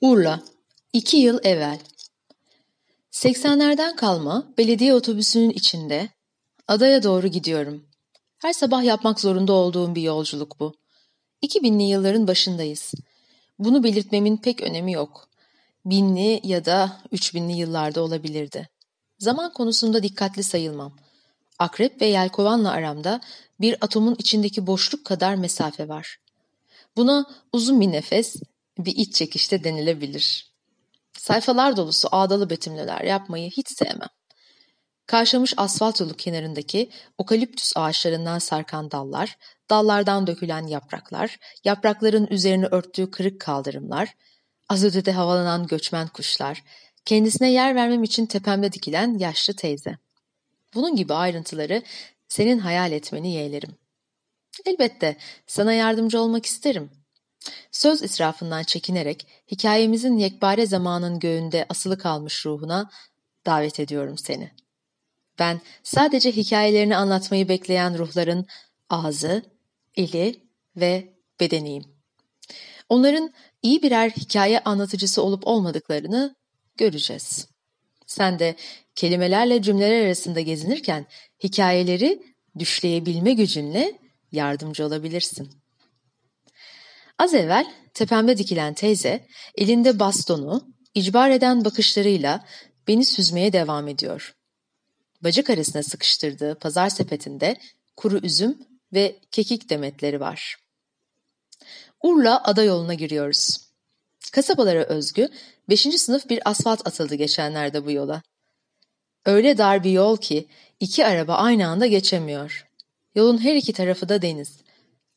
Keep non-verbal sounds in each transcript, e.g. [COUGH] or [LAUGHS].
Urla, iki yıl evvel. 80'lerden kalma belediye otobüsünün içinde adaya doğru gidiyorum. Her sabah yapmak zorunda olduğum bir yolculuk bu. 2000'li yılların başındayız. Bunu belirtmemin pek önemi yok. Binli ya da 3000'li yıllarda olabilirdi. Zaman konusunda dikkatli sayılmam. Akrep ve yelkovanla aramda bir atomun içindeki boşluk kadar mesafe var. Buna uzun bir nefes, bir iç çekişte denilebilir. Sayfalar dolusu ağdalı betimleler yapmayı hiç sevmem. Karşılamış asfalt yolu kenarındaki okaliptüs ağaçlarından sarkan dallar, dallardan dökülen yapraklar, yaprakların üzerine örttüğü kırık kaldırımlar, az ötede havalanan göçmen kuşlar, kendisine yer vermem için tepemde dikilen yaşlı teyze. Bunun gibi ayrıntıları senin hayal etmeni yeğlerim. Elbette sana yardımcı olmak isterim. Söz israfından çekinerek hikayemizin yekpare zamanın göğünde asılı kalmış ruhuna davet ediyorum seni. Ben sadece hikayelerini anlatmayı bekleyen ruhların ağzı, eli ve bedeniyim. Onların iyi birer hikaye anlatıcısı olup olmadıklarını göreceğiz. Sen de kelimelerle cümleler arasında gezinirken hikayeleri düşleyebilme gücünle yardımcı olabilirsin. Az evvel tepemde dikilen teyze elinde bastonu icbar eden bakışlarıyla beni süzmeye devam ediyor. Bacak arasına sıkıştırdığı pazar sepetinde kuru üzüm ve kekik demetleri var. Urla ada yoluna giriyoruz. Kasabalara özgü 5. sınıf bir asfalt atıldı geçenlerde bu yola. Öyle dar bir yol ki iki araba aynı anda geçemiyor. Yolun her iki tarafı da deniz.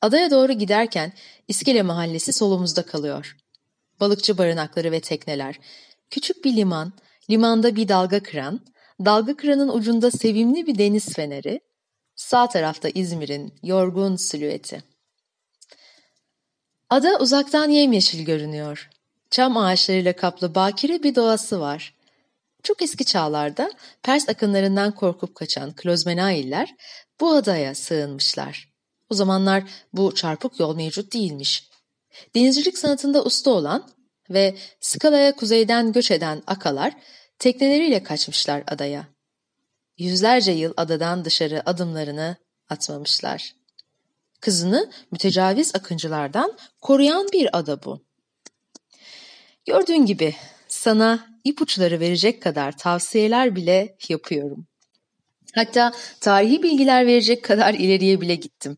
Adaya doğru giderken İskele mahallesi solumuzda kalıyor. Balıkçı barınakları ve tekneler, küçük bir liman, limanda bir dalga kıran, dalga kıranın ucunda sevimli bir deniz feneri, sağ tarafta İzmir'in yorgun silüeti. Ada uzaktan yemyeşil görünüyor. Çam ağaçlarıyla kaplı bakire bir doğası var. Çok eski çağlarda Pers akınlarından korkup kaçan Klozmenailler bu adaya sığınmışlar. O zamanlar bu çarpık yol mevcut değilmiş. Denizcilik sanatında usta olan ve Skala'ya kuzeyden göç eden akalar tekneleriyle kaçmışlar adaya. Yüzlerce yıl adadan dışarı adımlarını atmamışlar. Kızını mütecaviz akıncılardan koruyan bir ada bu. Gördüğün gibi sana ipuçları verecek kadar tavsiyeler bile yapıyorum. Hatta tarihi bilgiler verecek kadar ileriye bile gittim.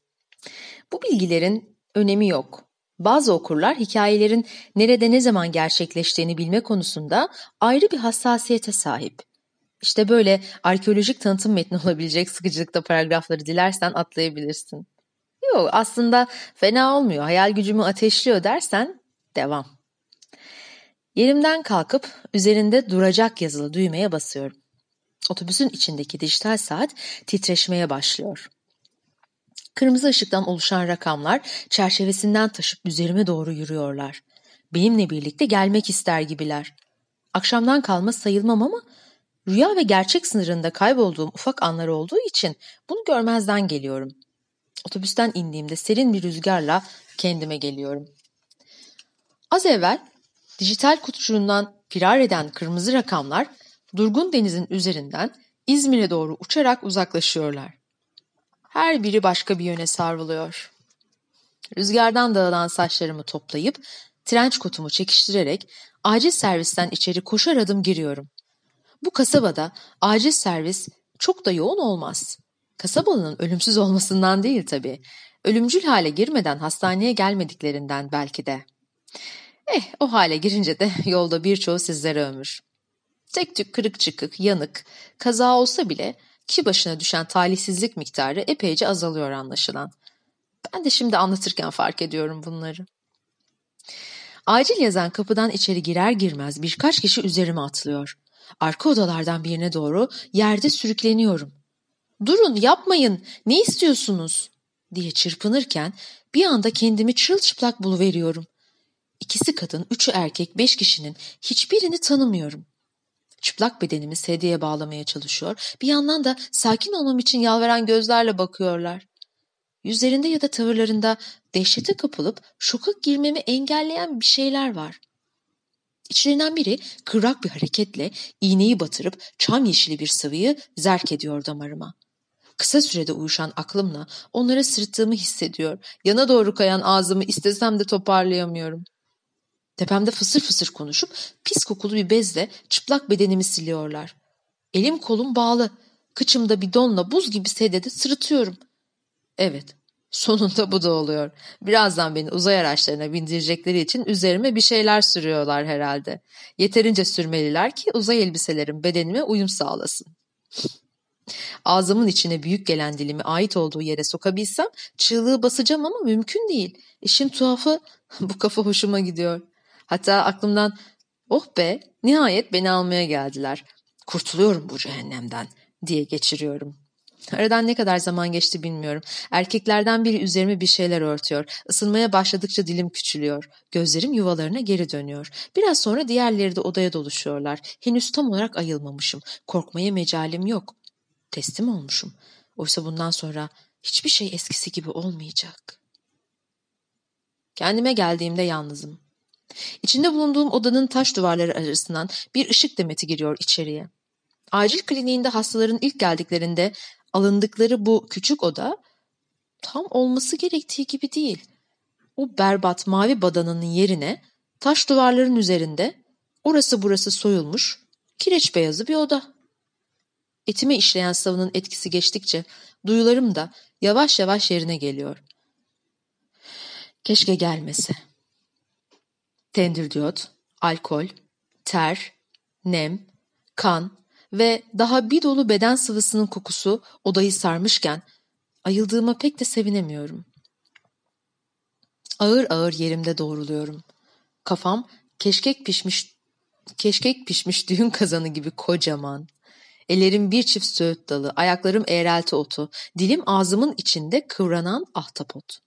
Bu bilgilerin önemi yok. Bazı okurlar hikayelerin nerede ne zaman gerçekleştiğini bilme konusunda ayrı bir hassasiyete sahip. İşte böyle arkeolojik tanıtım metni olabilecek sıkıcılıkta paragrafları dilersen atlayabilirsin. Yok aslında fena olmuyor. Hayal gücümü ateşliyor dersen devam. Yerimden kalkıp üzerinde duracak yazılı düğmeye basıyorum. Otobüsün içindeki dijital saat titreşmeye başlıyor. Kırmızı ışıktan oluşan rakamlar çerçevesinden taşıp üzerime doğru yürüyorlar. Benimle birlikte gelmek ister gibiler. Akşamdan kalma sayılmam ama rüya ve gerçek sınırında kaybolduğum ufak anlar olduğu için bunu görmezden geliyorum. Otobüsten indiğimde serin bir rüzgarla kendime geliyorum. Az evvel dijital kutucuğundan firar eden kırmızı rakamlar durgun denizin üzerinden İzmir'e doğru uçarak uzaklaşıyorlar. Her biri başka bir yöne savruluyor. Rüzgardan dağılan saçlarımı toplayıp trenç kotumu çekiştirerek acil servisten içeri koşar adım giriyorum. Bu kasabada acil servis çok da yoğun olmaz. Kasabalının ölümsüz olmasından değil tabii. Ölümcül hale girmeden hastaneye gelmediklerinden belki de. Eh o hale girince de [LAUGHS] yolda birçoğu sizlere ömür. Tek tük kırık çıkık, yanık, kaza olsa bile kişi başına düşen talihsizlik miktarı epeyce azalıyor anlaşılan. Ben de şimdi anlatırken fark ediyorum bunları. Acil yazan kapıdan içeri girer girmez birkaç kişi üzerime atlıyor. Arka odalardan birine doğru yerde sürükleniyorum. Durun yapmayın ne istiyorsunuz diye çırpınırken bir anda kendimi çırılçıplak buluveriyorum. İkisi kadın, üçü erkek, beş kişinin hiçbirini tanımıyorum. Çıplak bedenimi sedyeye bağlamaya çalışıyor. Bir yandan da sakin olmam için yalvaran gözlerle bakıyorlar. Yüzlerinde ya da tavırlarında dehşete kapılıp şoka girmemi engelleyen bir şeyler var. İçlerinden biri kıvrak bir hareketle iğneyi batırıp çam yeşili bir sıvıyı zerk ediyor damarıma. Kısa sürede uyuşan aklımla onlara sırıttığımı hissediyor. Yana doğru kayan ağzımı istesem de toparlayamıyorum. Tepemde fısır fısır konuşup pis kokulu bir bezle çıplak bedenimi siliyorlar. Elim kolum bağlı. Kıçımda bir donla buz gibi sedede sırıtıyorum. Evet, sonunda bu da oluyor. Birazdan beni uzay araçlarına bindirecekleri için üzerime bir şeyler sürüyorlar herhalde. Yeterince sürmeliler ki uzay elbiselerim bedenime uyum sağlasın. Ağzımın içine büyük gelen dilimi ait olduğu yere sokabilsem çığlığı basacağım ama mümkün değil. İşin tuhafı [LAUGHS] bu kafa hoşuma gidiyor. Hatta aklımdan oh be nihayet beni almaya geldiler. Kurtuluyorum bu cehennemden diye geçiriyorum. Aradan ne kadar zaman geçti bilmiyorum. Erkeklerden biri üzerime bir şeyler örtüyor. Isınmaya başladıkça dilim küçülüyor. Gözlerim yuvalarına geri dönüyor. Biraz sonra diğerleri de odaya doluşuyorlar. Henüz tam olarak ayılmamışım. Korkmaya mecalim yok. Teslim olmuşum. Oysa bundan sonra hiçbir şey eskisi gibi olmayacak. Kendime geldiğimde yalnızım. İçinde bulunduğum odanın taş duvarları arasından bir ışık demeti giriyor içeriye. Acil kliniğinde hastaların ilk geldiklerinde alındıkları bu küçük oda tam olması gerektiği gibi değil. O berbat mavi badanının yerine taş duvarların üzerinde orası burası soyulmuş kireç beyazı bir oda. Etime işleyen savunun etkisi geçtikçe duyularım da yavaş yavaş yerine geliyor. Keşke gelmese. Tendirdiyot, alkol, ter, nem, kan, ve daha bir dolu beden sıvısının kokusu odayı sarmışken ayıldığıma pek de sevinemiyorum. Ağır ağır yerimde doğruluyorum. Kafam keşkek pişmiş keşkek pişmiş düğün kazanı gibi kocaman. Ellerim bir çift söğüt dalı, ayaklarım eğrelti otu, dilim ağzımın içinde kıvranan ahtapot.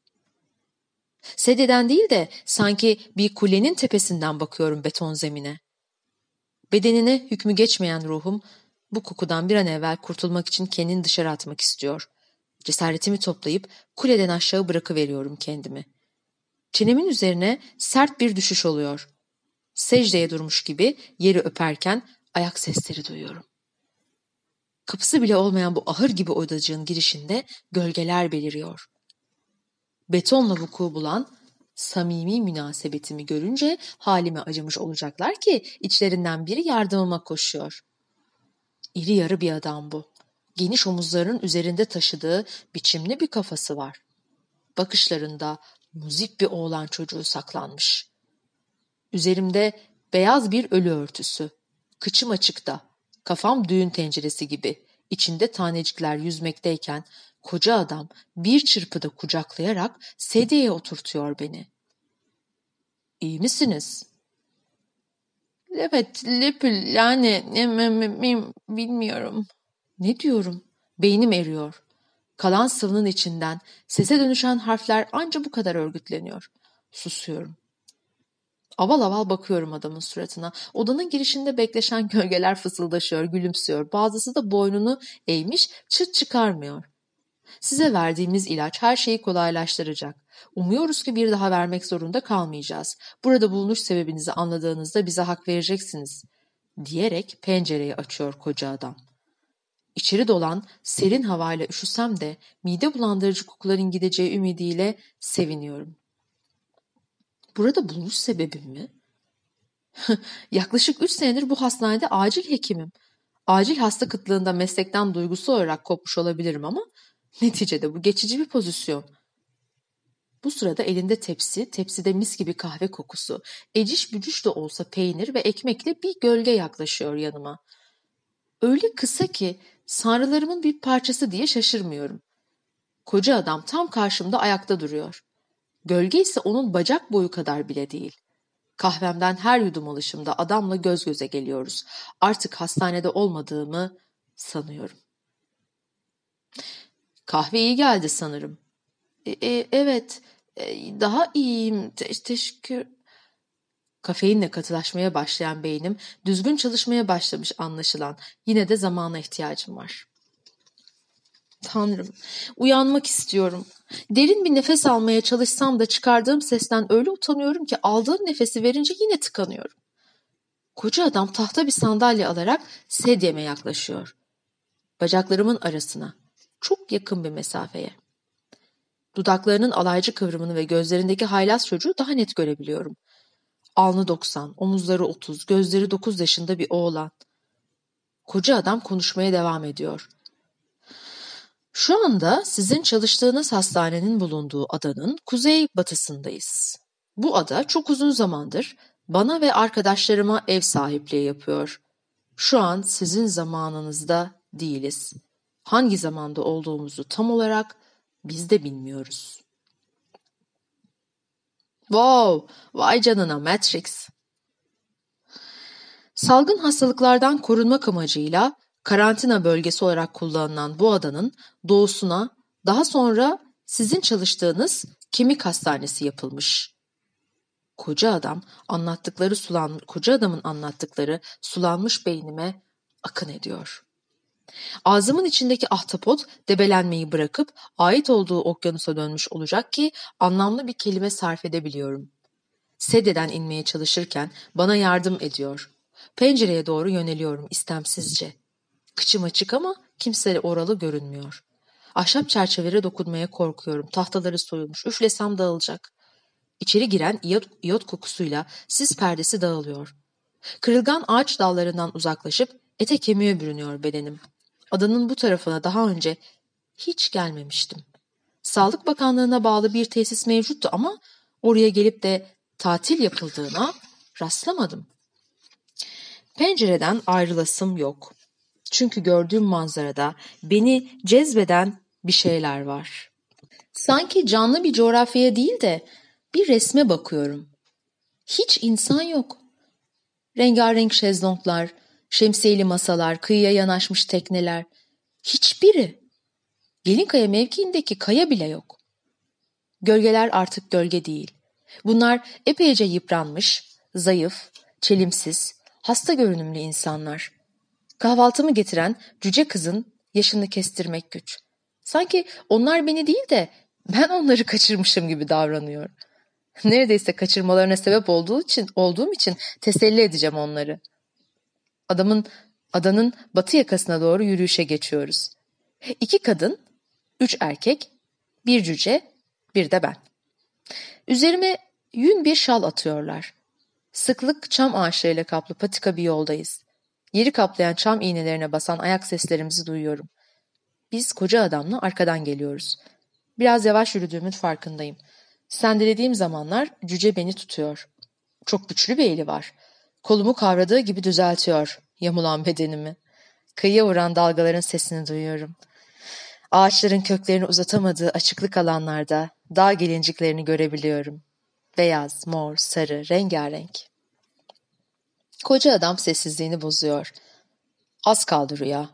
Sededen değil de sanki bir kulenin tepesinden bakıyorum beton zemine. Bedenine hükmü geçmeyen ruhum bu kokudan bir an evvel kurtulmak için kendini dışarı atmak istiyor. Cesaretimi toplayıp kuleden aşağı bırakıveriyorum kendimi. Çenemin üzerine sert bir düşüş oluyor. Secdeye durmuş gibi yeri öperken ayak sesleri duyuyorum. Kapısı bile olmayan bu ahır gibi odacığın girişinde gölgeler beliriyor. Betonla vuku bulan samimi münasebetimi görünce halime acımış olacaklar ki içlerinden biri yardımıma koşuyor. İri yarı bir adam bu. Geniş omuzlarının üzerinde taşıdığı biçimli bir kafası var. Bakışlarında muzip bir oğlan çocuğu saklanmış. Üzerimde beyaz bir ölü örtüsü. Kıçım açıkta. Kafam düğün tenceresi gibi. İçinde tanecikler yüzmekteyken koca adam bir çırpıda kucaklayarak sedyeye oturtuyor beni. İyi misiniz? Evet, Lepül yani bilmiyorum. Ne diyorum? Beynim eriyor. Kalan sıvının içinden sese dönüşen harfler anca bu kadar örgütleniyor. Susuyorum. Aval aval bakıyorum adamın suratına. Odanın girişinde bekleşen gölgeler fısıldaşıyor, gülümsüyor. Bazısı da boynunu eğmiş, çıt çıkarmıyor. Size verdiğimiz ilaç her şeyi kolaylaştıracak. Umuyoruz ki bir daha vermek zorunda kalmayacağız. Burada bulunuş sebebinizi anladığınızda bize hak vereceksiniz." diyerek pencereyi açıyor koca adam. İçeri dolan serin havayla üşüsem de mide bulandırıcı kokuların gideceği ümidiyle seviniyorum. Burada bulunuş sebebim mi? [LAUGHS] Yaklaşık üç senedir bu hastanede acil hekimim. Acil hasta kıtlığında meslekten duygusu olarak kopmuş olabilirim ama neticede bu geçici bir pozisyon. Bu sırada elinde tepsi, tepside mis gibi kahve kokusu, eciş bücüş de olsa peynir ve ekmekle bir gölge yaklaşıyor yanıma. Öyle kısa ki sanrılarımın bir parçası diye şaşırmıyorum. Koca adam tam karşımda ayakta duruyor. Gölge ise onun bacak boyu kadar bile değil. Kahvemden her yudum alışımda adamla göz göze geliyoruz. Artık hastanede olmadığımı sanıyorum. Kahve iyi geldi sanırım. E, e, evet, e, daha iyiyim. Te teşekkür. Kafeinle katılaşmaya başlayan beynim düzgün çalışmaya başlamış anlaşılan. Yine de zamana ihtiyacım var. Tanrım, uyanmak istiyorum. Derin bir nefes almaya çalışsam da çıkardığım sesten öyle utanıyorum ki aldığım nefesi verince yine tıkanıyorum. Koca adam tahta bir sandalye alarak sedyeme yaklaşıyor. Bacaklarımın arasına, çok yakın bir mesafeye. Dudaklarının alaycı kıvrımını ve gözlerindeki haylaz çocuğu daha net görebiliyorum. Alnı 90, omuzları 30, gözleri 9 yaşında bir oğlan. Koca adam konuşmaya devam ediyor. Şu anda sizin çalıştığınız hastanenin bulunduğu adanın kuzey batısındayız. Bu ada çok uzun zamandır bana ve arkadaşlarıma ev sahipliği yapıyor. Şu an sizin zamanınızda değiliz. Hangi zamanda olduğumuzu tam olarak biz de bilmiyoruz. Wow, vay canına Matrix. Salgın hastalıklardan korunmak amacıyla karantina bölgesi olarak kullanılan bu adanın doğusuna daha sonra sizin çalıştığınız kemik hastanesi yapılmış. Koca adam anlattıkları sulan koca adamın anlattıkları sulanmış beynime akın ediyor. Ağzımın içindeki ahtapot debelenmeyi bırakıp ait olduğu okyanusa dönmüş olacak ki anlamlı bir kelime sarf edebiliyorum. Sededen inmeye çalışırken bana yardım ediyor. Pencereye doğru yöneliyorum istemsizce. Kıçım açık ama kimse oralı görünmüyor. Ahşap çerçevelere dokunmaya korkuyorum. Tahtaları soyulmuş. Üflesem dağılacak. İçeri giren iyot, iyot kokusuyla sis perdesi dağılıyor. Kırılgan ağaç dallarından uzaklaşıp ete kemiğe bürünüyor bedenim. Adanın bu tarafına daha önce hiç gelmemiştim. Sağlık Bakanlığı'na bağlı bir tesis mevcuttu ama oraya gelip de tatil yapıldığına rastlamadım. Pencereden ayrılasım yok. Çünkü gördüğüm manzarada beni cezbeden bir şeyler var. Sanki canlı bir coğrafyaya değil de bir resme bakıyorum. Hiç insan yok. Rengarenk şezlonglar, şemsiyeli masalar, kıyıya yanaşmış tekneler. Hiçbiri. Gelinkaya mevkiindeki kaya bile yok. Gölgeler artık gölge değil. Bunlar epeyce yıpranmış, zayıf, çelimsiz, hasta görünümlü insanlar. Kahvaltımı getiren cüce kızın yaşını kestirmek güç. Sanki onlar beni değil de ben onları [LAUGHS] kaçırmışım gibi davranıyor. Neredeyse kaçırmalarına sebep olduğu için, olduğum için teselli edeceğim onları. Adamın adanın batı yakasına doğru yürüyüşe geçiyoruz. İki kadın, üç erkek, bir cüce, bir de ben. Üzerime yün bir şal atıyorlar. Sıklık çam ağaçlarıyla kaplı patika bir yoldayız. Yeri kaplayan çam iğnelerine basan ayak seslerimizi duyuyorum. Biz koca adamla arkadan geliyoruz. Biraz yavaş yürüdüğümün farkındayım. Sendelediğim zamanlar cüce beni tutuyor. Çok güçlü bir eli var. Kolumu kavradığı gibi düzeltiyor yamulan bedenimi. Kıyıya vuran dalgaların sesini duyuyorum. Ağaçların köklerini uzatamadığı açıklık alanlarda dağ gelinciklerini görebiliyorum. Beyaz, mor, sarı, rengarenk. Koca adam sessizliğini bozuyor. Az kaldı rüya.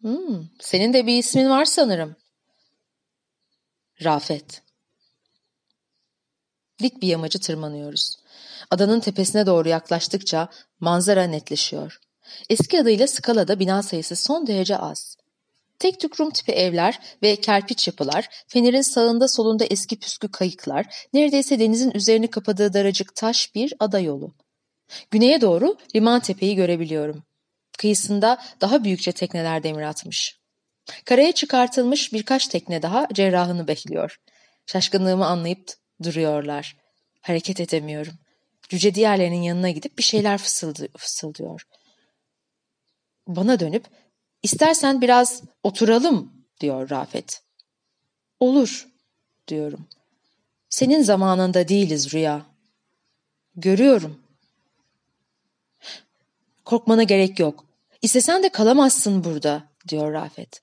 Hmm, senin de bir ismin var sanırım. Rafet. Dik bir yamacı tırmanıyoruz. Adanın tepesine doğru yaklaştıkça manzara netleşiyor. Eski adıyla Skala'da bina sayısı son derece az. Tek tük Rum tipi evler ve kerpiç yapılar, fenerin sağında solunda eski püskü kayıklar, neredeyse denizin üzerini kapadığı daracık taş bir ada yolu. Güneye doğru liman tepeyi görebiliyorum. Kıyısında daha büyükçe tekneler demir atmış. Karaya çıkartılmış birkaç tekne daha cerrahını bekliyor. Şaşkınlığımı anlayıp duruyorlar. Hareket edemiyorum. Cüce diğerlerinin yanına gidip bir şeyler fısıldı, fısıldıyor. Bana dönüp istersen biraz oturalım diyor Rafet. Olur diyorum. Senin zamanında değiliz Rüya. Görüyorum. Korkmana gerek yok. İstesen de kalamazsın burada diyor Rafet.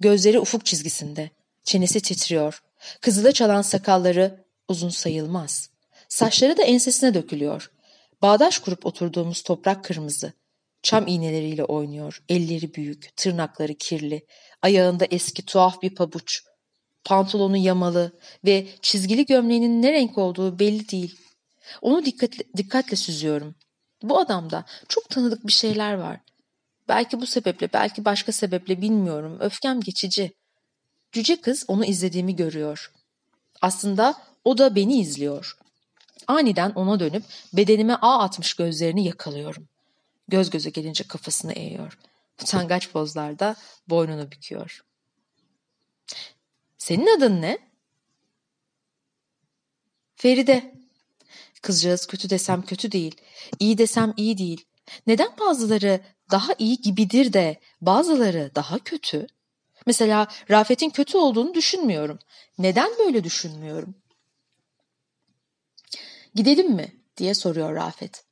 Gözleri ufuk çizgisinde. Çenesi titriyor. Kızıla çalan sakalları uzun sayılmaz. Saçları da ensesine dökülüyor. Bağdaş kurup oturduğumuz toprak kırmızı. Çam iğneleriyle oynuyor. Elleri büyük, tırnakları kirli. Ayağında eski tuhaf bir pabuç. Pantolonu yamalı ve çizgili gömleğinin ne renk olduğu belli değil. Onu dikkatle, dikkatle süzüyorum. Bu adamda çok tanıdık bir şeyler var. Belki bu sebeple, belki başka sebeple bilmiyorum. Öfkem geçici. Cüce kız onu izlediğimi görüyor. Aslında o da beni izliyor. Aniden ona dönüp bedenime ağ atmış gözlerini yakalıyorum. Göz göze gelince kafasını eğiyor. Utangaç pozlarda boynunu büküyor. Senin adın ne? Feride. Kızcağız kötü desem kötü değil, iyi desem iyi değil. Neden bazıları daha iyi gibidir de bazıları daha kötü? Mesela Rafet'in kötü olduğunu düşünmüyorum. Neden böyle düşünmüyorum? Gidelim mi? diye soruyor Rafet.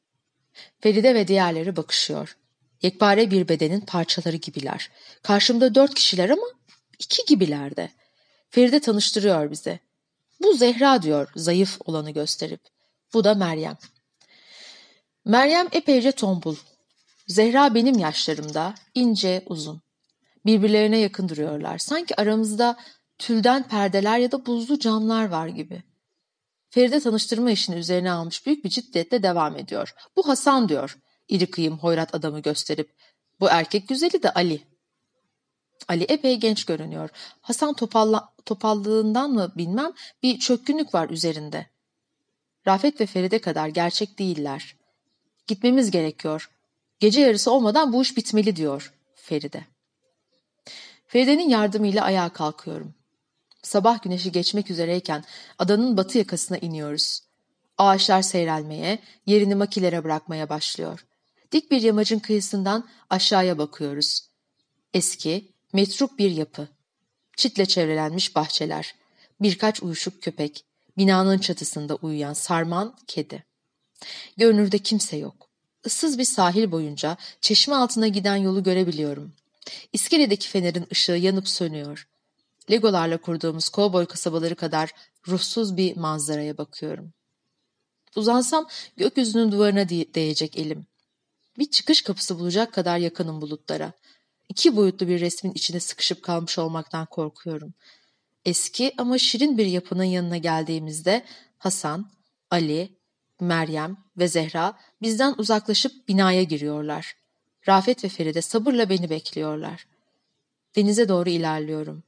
Feride ve diğerleri bakışıyor. Yekpare bir bedenin parçaları gibiler. Karşımda dört kişiler ama iki gibiler de. Feride tanıştırıyor bize. Bu Zehra diyor zayıf olanı gösterip. Bu da Meryem. Meryem epeyce tombul. Zehra benim yaşlarımda, ince, uzun. Birbirlerine yakın duruyorlar. Sanki aramızda tülden perdeler ya da buzlu camlar var gibi. Feride tanıştırma işini üzerine almış büyük bir ciddiyetle devam ediyor. Bu Hasan diyor. İri kıyım hoyrat adamı gösterip. Bu erkek güzeli de Ali. Ali epey genç görünüyor. Hasan topalla, topallığından mı bilmem bir çökkünlük var üzerinde. Rafet ve Feride kadar gerçek değiller. Gitmemiz gerekiyor. Gece yarısı olmadan bu iş bitmeli diyor Feride. Feride'nin yardımıyla ayağa kalkıyorum. Sabah güneşi geçmek üzereyken adanın batı yakasına iniyoruz. Ağaçlar seyrelmeye, yerini makilere bırakmaya başlıyor. Dik bir yamacın kıyısından aşağıya bakıyoruz. Eski, metruk bir yapı. Çitle çevrelenmiş bahçeler. Birkaç uyuşuk köpek. Binanın çatısında uyuyan sarman kedi. Görünürde kimse yok. Issız bir sahil boyunca çeşme altına giden yolu görebiliyorum. İskeledeki fenerin ışığı yanıp sönüyor. Legolarla kurduğumuz kovboy kasabaları kadar ruhsuz bir manzaraya bakıyorum. Uzansam gökyüzünün duvarına değecek elim. Bir çıkış kapısı bulacak kadar yakınım bulutlara. İki boyutlu bir resmin içine sıkışıp kalmış olmaktan korkuyorum. Eski ama şirin bir yapının yanına geldiğimizde Hasan, Ali, Meryem ve Zehra bizden uzaklaşıp binaya giriyorlar. Rafet ve Feride sabırla beni bekliyorlar. Denize doğru ilerliyorum.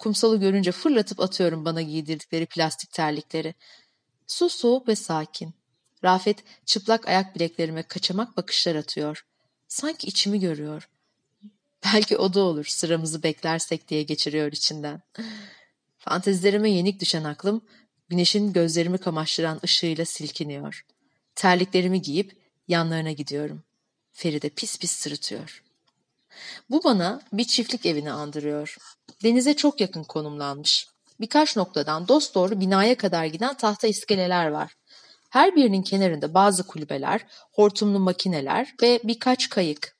Kumsalı görünce fırlatıp atıyorum bana giydirdikleri plastik terlikleri. Su soğuk ve sakin. Rafet çıplak ayak bileklerime kaçamak bakışlar atıyor. Sanki içimi görüyor. Belki o da olur sıramızı beklersek diye geçiriyor içinden. Fantezilerime yenik düşen aklım güneşin gözlerimi kamaştıran ışığıyla silkiniyor. Terliklerimi giyip yanlarına gidiyorum. Feride pis pis sırıtıyor. Bu bana bir çiftlik evini andırıyor. Denize çok yakın konumlanmış. Birkaç noktadan dost doğru binaya kadar giden tahta iskeleler var. Her birinin kenarında bazı kulübeler, hortumlu makineler ve birkaç kayık.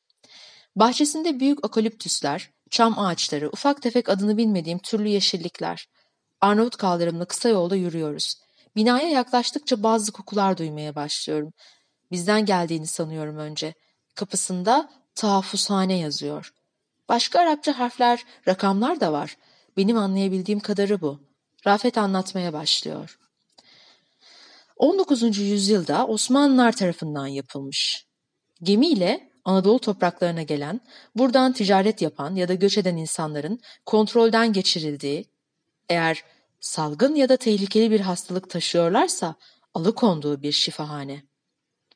Bahçesinde büyük okaliptüsler, çam ağaçları, ufak tefek adını bilmediğim türlü yeşillikler. Arnavut kaldırımla kısa yolda yürüyoruz. Binaya yaklaştıkça bazı kokular duymaya başlıyorum. Bizden geldiğini sanıyorum önce. Kapısında tahaffuzhane yazıyor. Başka Arapça harfler, rakamlar da var. Benim anlayabildiğim kadarı bu. Rafet anlatmaya başlıyor. 19. yüzyılda Osmanlılar tarafından yapılmış. Gemiyle Anadolu topraklarına gelen, buradan ticaret yapan ya da göç eden insanların kontrolden geçirildiği, eğer salgın ya da tehlikeli bir hastalık taşıyorlarsa alıkonduğu bir şifahane.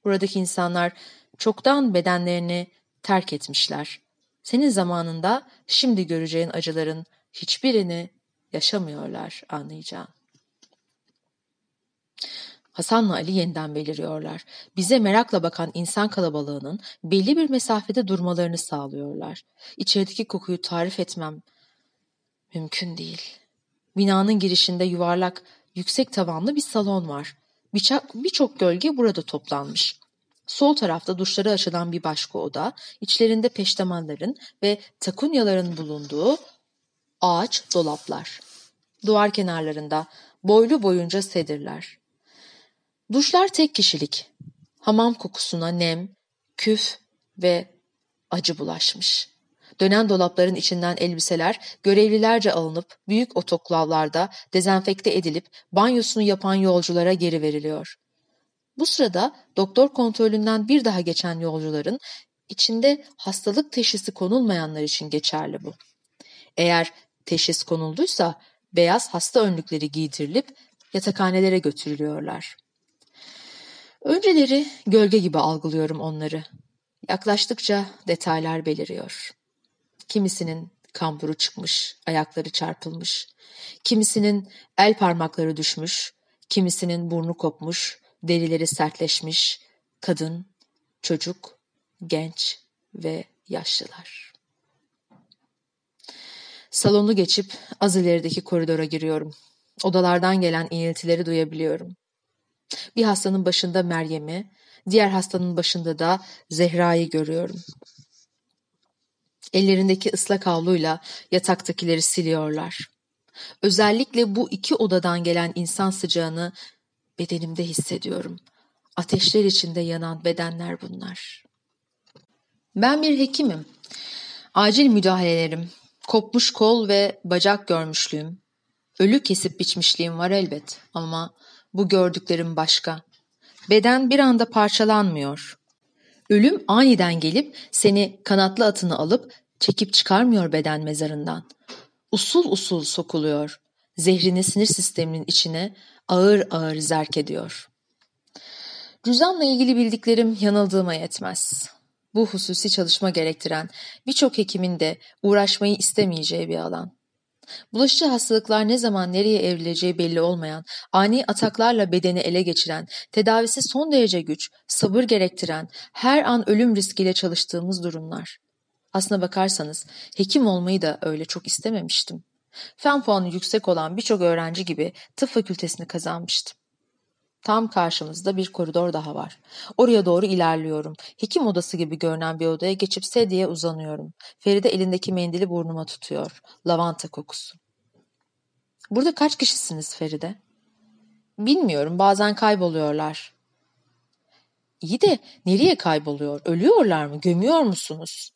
Buradaki insanlar çoktan bedenlerini terk etmişler. Senin zamanında şimdi göreceğin acıların hiçbirini yaşamıyorlar anlayacağın. Hasan'la Ali yeniden beliriyorlar. Bize merakla bakan insan kalabalığının belli bir mesafede durmalarını sağlıyorlar. İçerideki kokuyu tarif etmem mümkün değil. Binanın girişinde yuvarlak, yüksek tavanlı bir salon var. Birçok bir gölge burada toplanmış. Sol tarafta duşları açılan bir başka oda, içlerinde peştemalların ve takunyaların bulunduğu ağaç dolaplar. Duvar kenarlarında boylu boyunca sedirler. Duşlar tek kişilik. Hamam kokusuna nem, küf ve acı bulaşmış. Dönen dolapların içinden elbiseler görevlilerce alınıp büyük otoklavlarda dezenfekte edilip banyosunu yapan yolculara geri veriliyor. Bu sırada doktor kontrolünden bir daha geçen yolcuların içinde hastalık teşhisi konulmayanlar için geçerli bu. Eğer teşhis konulduysa beyaz hasta önlükleri giydirilip yatakhanelere götürülüyorlar. Önceleri gölge gibi algılıyorum onları. Yaklaştıkça detaylar beliriyor. Kimisinin kamburu çıkmış, ayakları çarpılmış. Kimisinin el parmakları düşmüş, kimisinin burnu kopmuş, derileri sertleşmiş. Kadın, çocuk, genç ve yaşlılar. Salonu geçip az ilerideki koridora giriyorum. Odalardan gelen iniltileri duyabiliyorum. Bir hastanın başında Meryem'i, diğer hastanın başında da Zehra'yı görüyorum. Ellerindeki ıslak havluyla yataktakileri siliyorlar. Özellikle bu iki odadan gelen insan sıcağını bedenimde hissediyorum. Ateşler içinde yanan bedenler bunlar. Ben bir hekimim. Acil müdahalelerim, kopmuş kol ve bacak görmüşlüğüm, ölü kesip biçmişliğim var elbet ama bu gördüklerim başka. Beden bir anda parçalanmıyor. Ölüm aniden gelip seni kanatlı atını alıp çekip çıkarmıyor beden mezarından. Usul usul sokuluyor. Zehrini sinir sisteminin içine ağır ağır zerk ediyor. Cüzdanla ilgili bildiklerim yanıldığıma yetmez. Bu hususi çalışma gerektiren birçok hekimin de uğraşmayı istemeyeceği bir alan. Bulaşıcı hastalıklar ne zaman nereye evrileceği belli olmayan, ani ataklarla bedeni ele geçiren, tedavisi son derece güç, sabır gerektiren, her an ölüm riskiyle çalıştığımız durumlar. Aslına bakarsanız hekim olmayı da öyle çok istememiştim. Fen puanı yüksek olan birçok öğrenci gibi tıp fakültesini kazanmıştım. Tam karşımızda bir koridor daha var. Oraya doğru ilerliyorum. Hekim odası gibi görünen bir odaya geçip sedyeye uzanıyorum. Feride elindeki mendili burnuma tutuyor. Lavanta kokusu. Burada kaç kişisiniz Feride? Bilmiyorum bazen kayboluyorlar. İyi de nereye kayboluyor? Ölüyorlar mı? Gömüyor musunuz?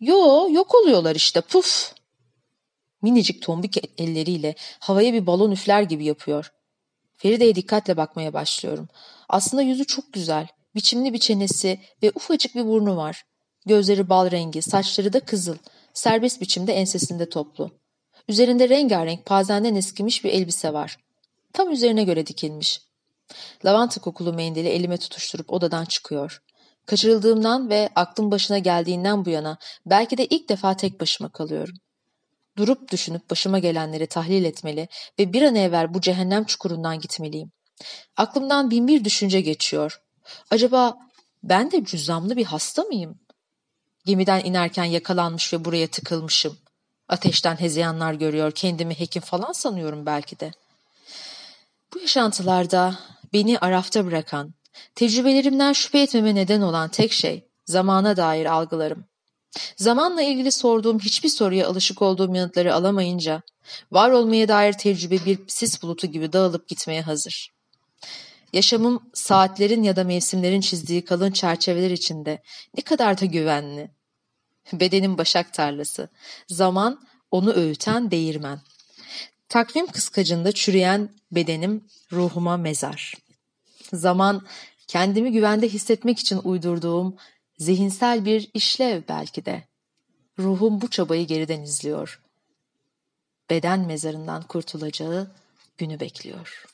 Yo yok oluyorlar işte puf. Minicik tombik elleriyle havaya bir balon üfler gibi yapıyor. Feride'ye dikkatle bakmaya başlıyorum. Aslında yüzü çok güzel. Biçimli bir çenesi ve ufacık bir burnu var. Gözleri bal rengi, saçları da kızıl. Serbest biçimde ensesinde toplu. Üzerinde rengarenk pazenden eskimiş bir elbise var. Tam üzerine göre dikilmiş. Lavanta kokulu mendili elime tutuşturup odadan çıkıyor. Kaçırıldığımdan ve aklım başına geldiğinden bu yana belki de ilk defa tek başıma kalıyorum. Durup düşünüp başıma gelenleri tahlil etmeli ve bir an evvel bu cehennem çukurundan gitmeliyim. Aklımdan bin bir düşünce geçiyor. Acaba ben de cüzzamlı bir hasta mıyım? Gemiden inerken yakalanmış ve buraya tıkılmışım. Ateşten hezeyanlar görüyor, kendimi hekim falan sanıyorum belki de. Bu yaşantılarda beni arafta bırakan, tecrübelerimden şüphe etmeme neden olan tek şey zamana dair algılarım. Zamanla ilgili sorduğum hiçbir soruya alışık olduğum yanıtları alamayınca, var olmaya dair tecrübe bir sis bulutu gibi dağılıp gitmeye hazır. Yaşamım saatlerin ya da mevsimlerin çizdiği kalın çerçeveler içinde ne kadar da güvenli. Bedenim başak tarlası, zaman onu öğüten değirmen. Takvim kıskacında çürüyen bedenim ruhuma mezar. Zaman kendimi güvende hissetmek için uydurduğum Zihinsel bir işlev belki de. Ruhum bu çabayı geriden izliyor. Beden mezarından kurtulacağı günü bekliyor.''